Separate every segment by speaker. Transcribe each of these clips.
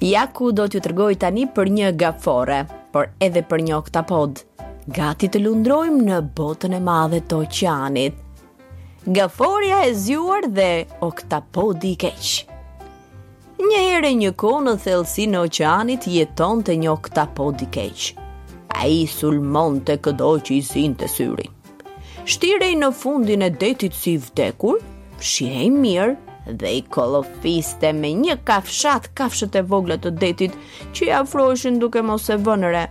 Speaker 1: Ja ku do t'ju tregoj tani për një gaforre, por edhe për një oktapod. Gati të lundrojmë në botën e madhe të oqeanit. Gaforrja e zgjuar dhe oktapodi i keq. Një herë e një kohë në thellësinë e oqeanit jetonte një oktapod i keq. Ai sulmonte këdo që i zinte syri. Shtirej në fundin e detit si i vdekur, fshihej mirë dhe i kollofiste me një kafshatë kafshët e vogla të detit që i afroheshin duke mos e vënë re.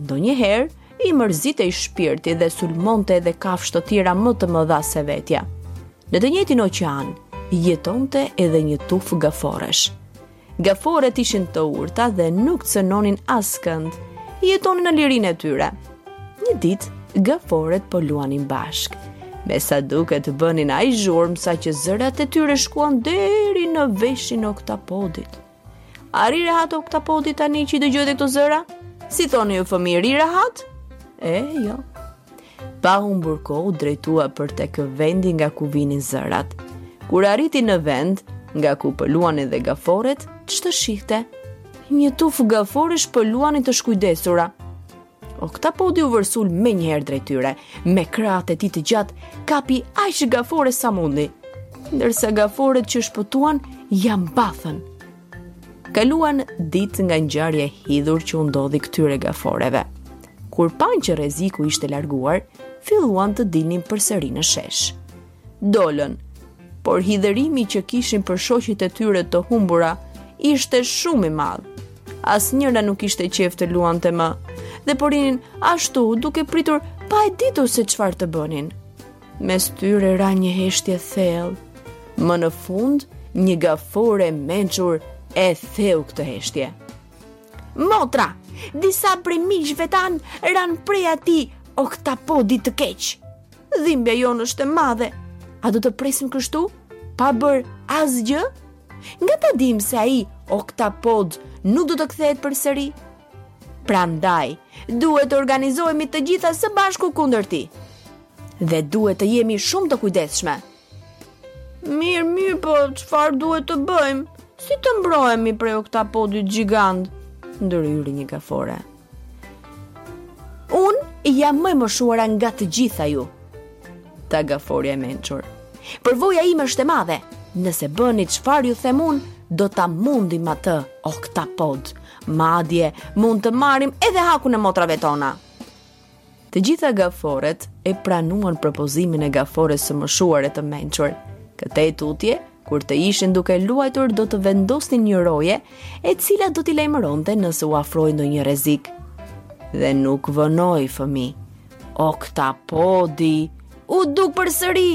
Speaker 1: Ndonjëherë, I mërzitej shpirti dhe sulmonte edhe kafshë të tjera më të mëdha se vetja. Në të njëjtin oqean jetonte edhe një tufë gaforresh. Gaforret ishin të urta dhe nuk cenonin askënd. Jetonin në lirinë e tyre. Një ditë, gaforret po luanin bashkë. Me sa duket bënin aq zhurmë saqë zërat e tyre shkuan deri në veshin e oktapodit. A rri rehat oktapodi tani që i dëgjoi edhe këto zëra? Si thoni ju fëmijë, rri rehat? E, jo. Pa humbur kohë u drejtua për tek vendi nga ku vinin zërat. Kur arriti në vend, nga ku po luanin edhe gaforret, ç'të shihte? Një tufë gaforresh po luanin të shkujdesura. Oktapodi u vërsul menjëherë drejt tyre, me krahët e tij të gjatë, kapi aq gaforre sa mundi. Ndërsa gaforret që shpëtuan, ia mbathën. Kaluan ditë nga ngjarja e hidhur që u ndodhi këtyre gaforreve. Kur panë që rreziku ishte larguar, filluan të dilnin përsëri në shesh. Dolën. Por hidhërimi që kishin për shoqet e tyre të humbura ishte shumë i madh. Asnjëra nuk kishte qejf të luante më dhe po rrinin ashtu duke pritur pa e ditur se çfarë të bënin. Mes tyre ra një heshtje e thellë. Më në fund, një gaforre e mençur e theu këtë heshtje. Motra, disa prej miqve tanë ranë pre e atij oktapodi të keq. Dhimbja jonë është e madhe. A do të presim kështu? Pa bërë asgjë? Nga ta dimë se ai oktapod nuk do të kthehet përsëri? Prandaj, duhet të organizohemi të gjitha së bashku kundër tij. Dhe duhet të jemi shumë të kujdesshme. Mirë, mirë, po çfarë duhet të bëjmë? Si të mbrohemi prej oktapodit gjigant? Ndërhyri një gafore. Unë jam më e moshuara nga të gjitha ju. Tha gaforja e mençur. Përvoja ime është e madhe. Nëse bëni çfarë ju them unë, do ta mundim atë oktapod. Madje mund të marrim edhe hakun e motrave tona. Të gjitha gaforet e pranuan propozimin e gafores së moshuar e të mençur. Këtej tutje, kur të ishin duke luajtur do të vendosnin një roje e cila do t'i lajmëronte nëse u afrohej ndonjë rrezik. Dhe nuk vonoi shumë. Oktapodi u duk përsëri,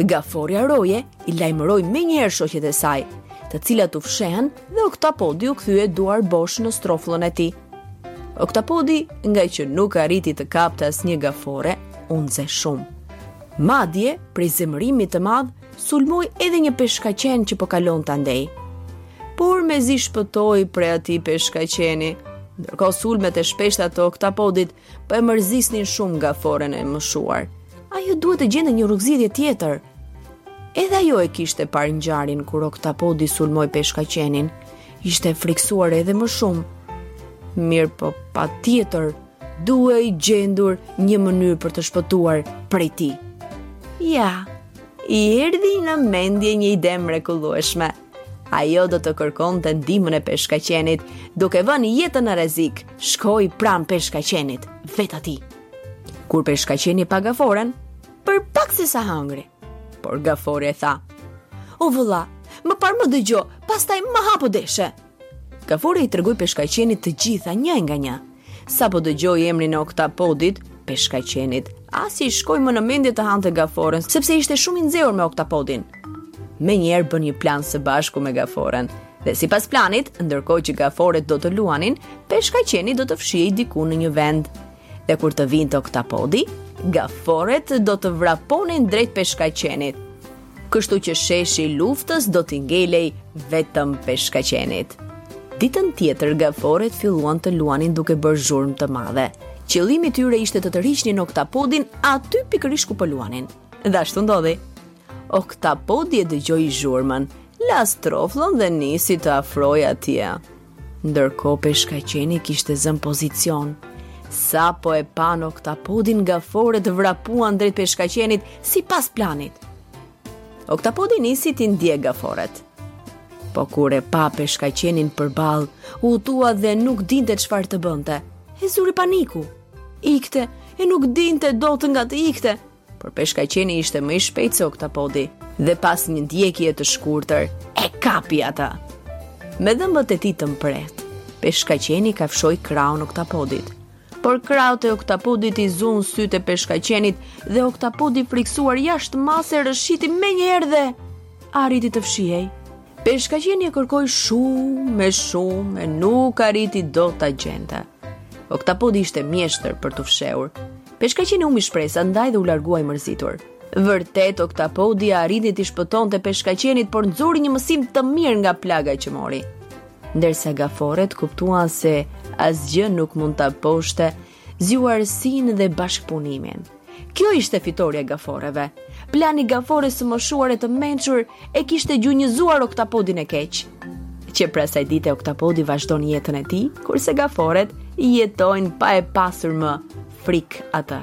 Speaker 1: Gaforja roje i lajmëroi menjëherë shoqet e saj, të cilat u fshehën dhe Oktapodi u kthye duar bosh në strofullën e tij. Oktapodi, ngaqë nuk arriti të kapte asnjë gafore, u nxe shumë. Madje, prej zemërimit të madh, sulmoi edhe një peshkaqen që po kalonte andej. Por mezi shpëtoi prej atij peshkaqeni. Ndërkohë sulmet e shpeshta të oktapodit Po e mërzisnin shumë gaforen e moshuar. Ajo duhej të gjente një rrugëzgjidhje tjetër. Edhe ajo e kishte parë ngjarjen kur Oktapodi sulmoi peshkaqenin. Ishte frikësuar edhe më shumë. Mirëpo patjetër duhej gjendur një mënyrë për të shpëtuar prej tij. Ja, i erdhi në mendje një ide e mrekullueshme. Ajo do të kërkonte ndihmën e peshkaqenit, duke vënë jetën në rrezik, shkoi pranë peshkaqenit, vetë atij. Kur peshkaqeni pa gaforen, për pak sa s'e hëngri, por gaforja tha, o vëlla, më parë më dëgjo, pastaj më ha po deshe. Gaforja i tregoi peshkaqenit të gjitha një nga një, Sapo dëgjoi emrin e Oktapodit, peshkaqenit, as i shkoi më në mendje të hante gaforen, sepse ishte shumë i nxehur me Oktapodin. Menjëherë bënë një plan së bashku me gaforen, dhe sipas planit, ndërkohë që gaforet do të luanin, peshkaqeni do të fshihej diku në një vend. Dhe kur të vinte Oktapodi, gaforet do të vraponin drejt peshkaqenit. kështu që sheshi i luftës do t'i ngelej vetëm peshkaqenit. Ditën tjetër gaforet filluan të luanin duke bërë zhurmë të madhe. Qëllimi i tyre ishte të tërhiqnin oktapodin aty pikërisht ku po luanin. Dhe ashtu ndodhi. Oktapodi e dëgjoi zhurmën, la strofllën dhe nisi të afrohej atje. Ndërkohë Peshkaqeni kishte zënë pozicion. Sapo e panë Oktapodin gaforet vrapuan drejt Peshkaqenit sipas planit. Oktapodi nisi t'i ndjekë gaforet. Po kur e pa Peshkaqenin përballë, u hutua dhe nuk dinte çfarë të bënte. E zuri paniku. Ikte, e nuk dinte dot nga të ikte, Por peshkaqeni ishte më i shpejtë se oktapodi dhe pas një ndjekje të shkurtër e kapi atë. Me dhëmbët e tij të mprehtë, peshkaqeni kafshoi krahun oktapodit. Por krahët e oktapodit i zunë sytë e peshkaqenit dhe oktapodi i frikësuar jashtë mase rëshiti menjëherë dhe arriti të fshihej. Peshkaqeni e kërkoi shumë e shumë e nuk arriti dot ta gjente. Oktapodi ishte mjeshtër për t'u fshehur. Peshkaqeni humbi shpresat ndaj dhe u largua i mërzitur. Vërtet oktapodi arriti t'i shpëtonte peshkaqenit, por nxori një mësim të mirë nga plaga që mori. Ndërsa gaforet kuptuan se asgjë nuk mund ta mposhtë zgjuarësinë dhe bashkëpunimin. Kjo ishte fitorja e gaforeve. Plani i gafores së moshuar e të mençur e kishte gjunjëzuar oktapodin e keq. Që prej asaj dite oktapodi vazhdon jetën e tij, kurse gaforet jetojnë pa e pasur më frikë atë.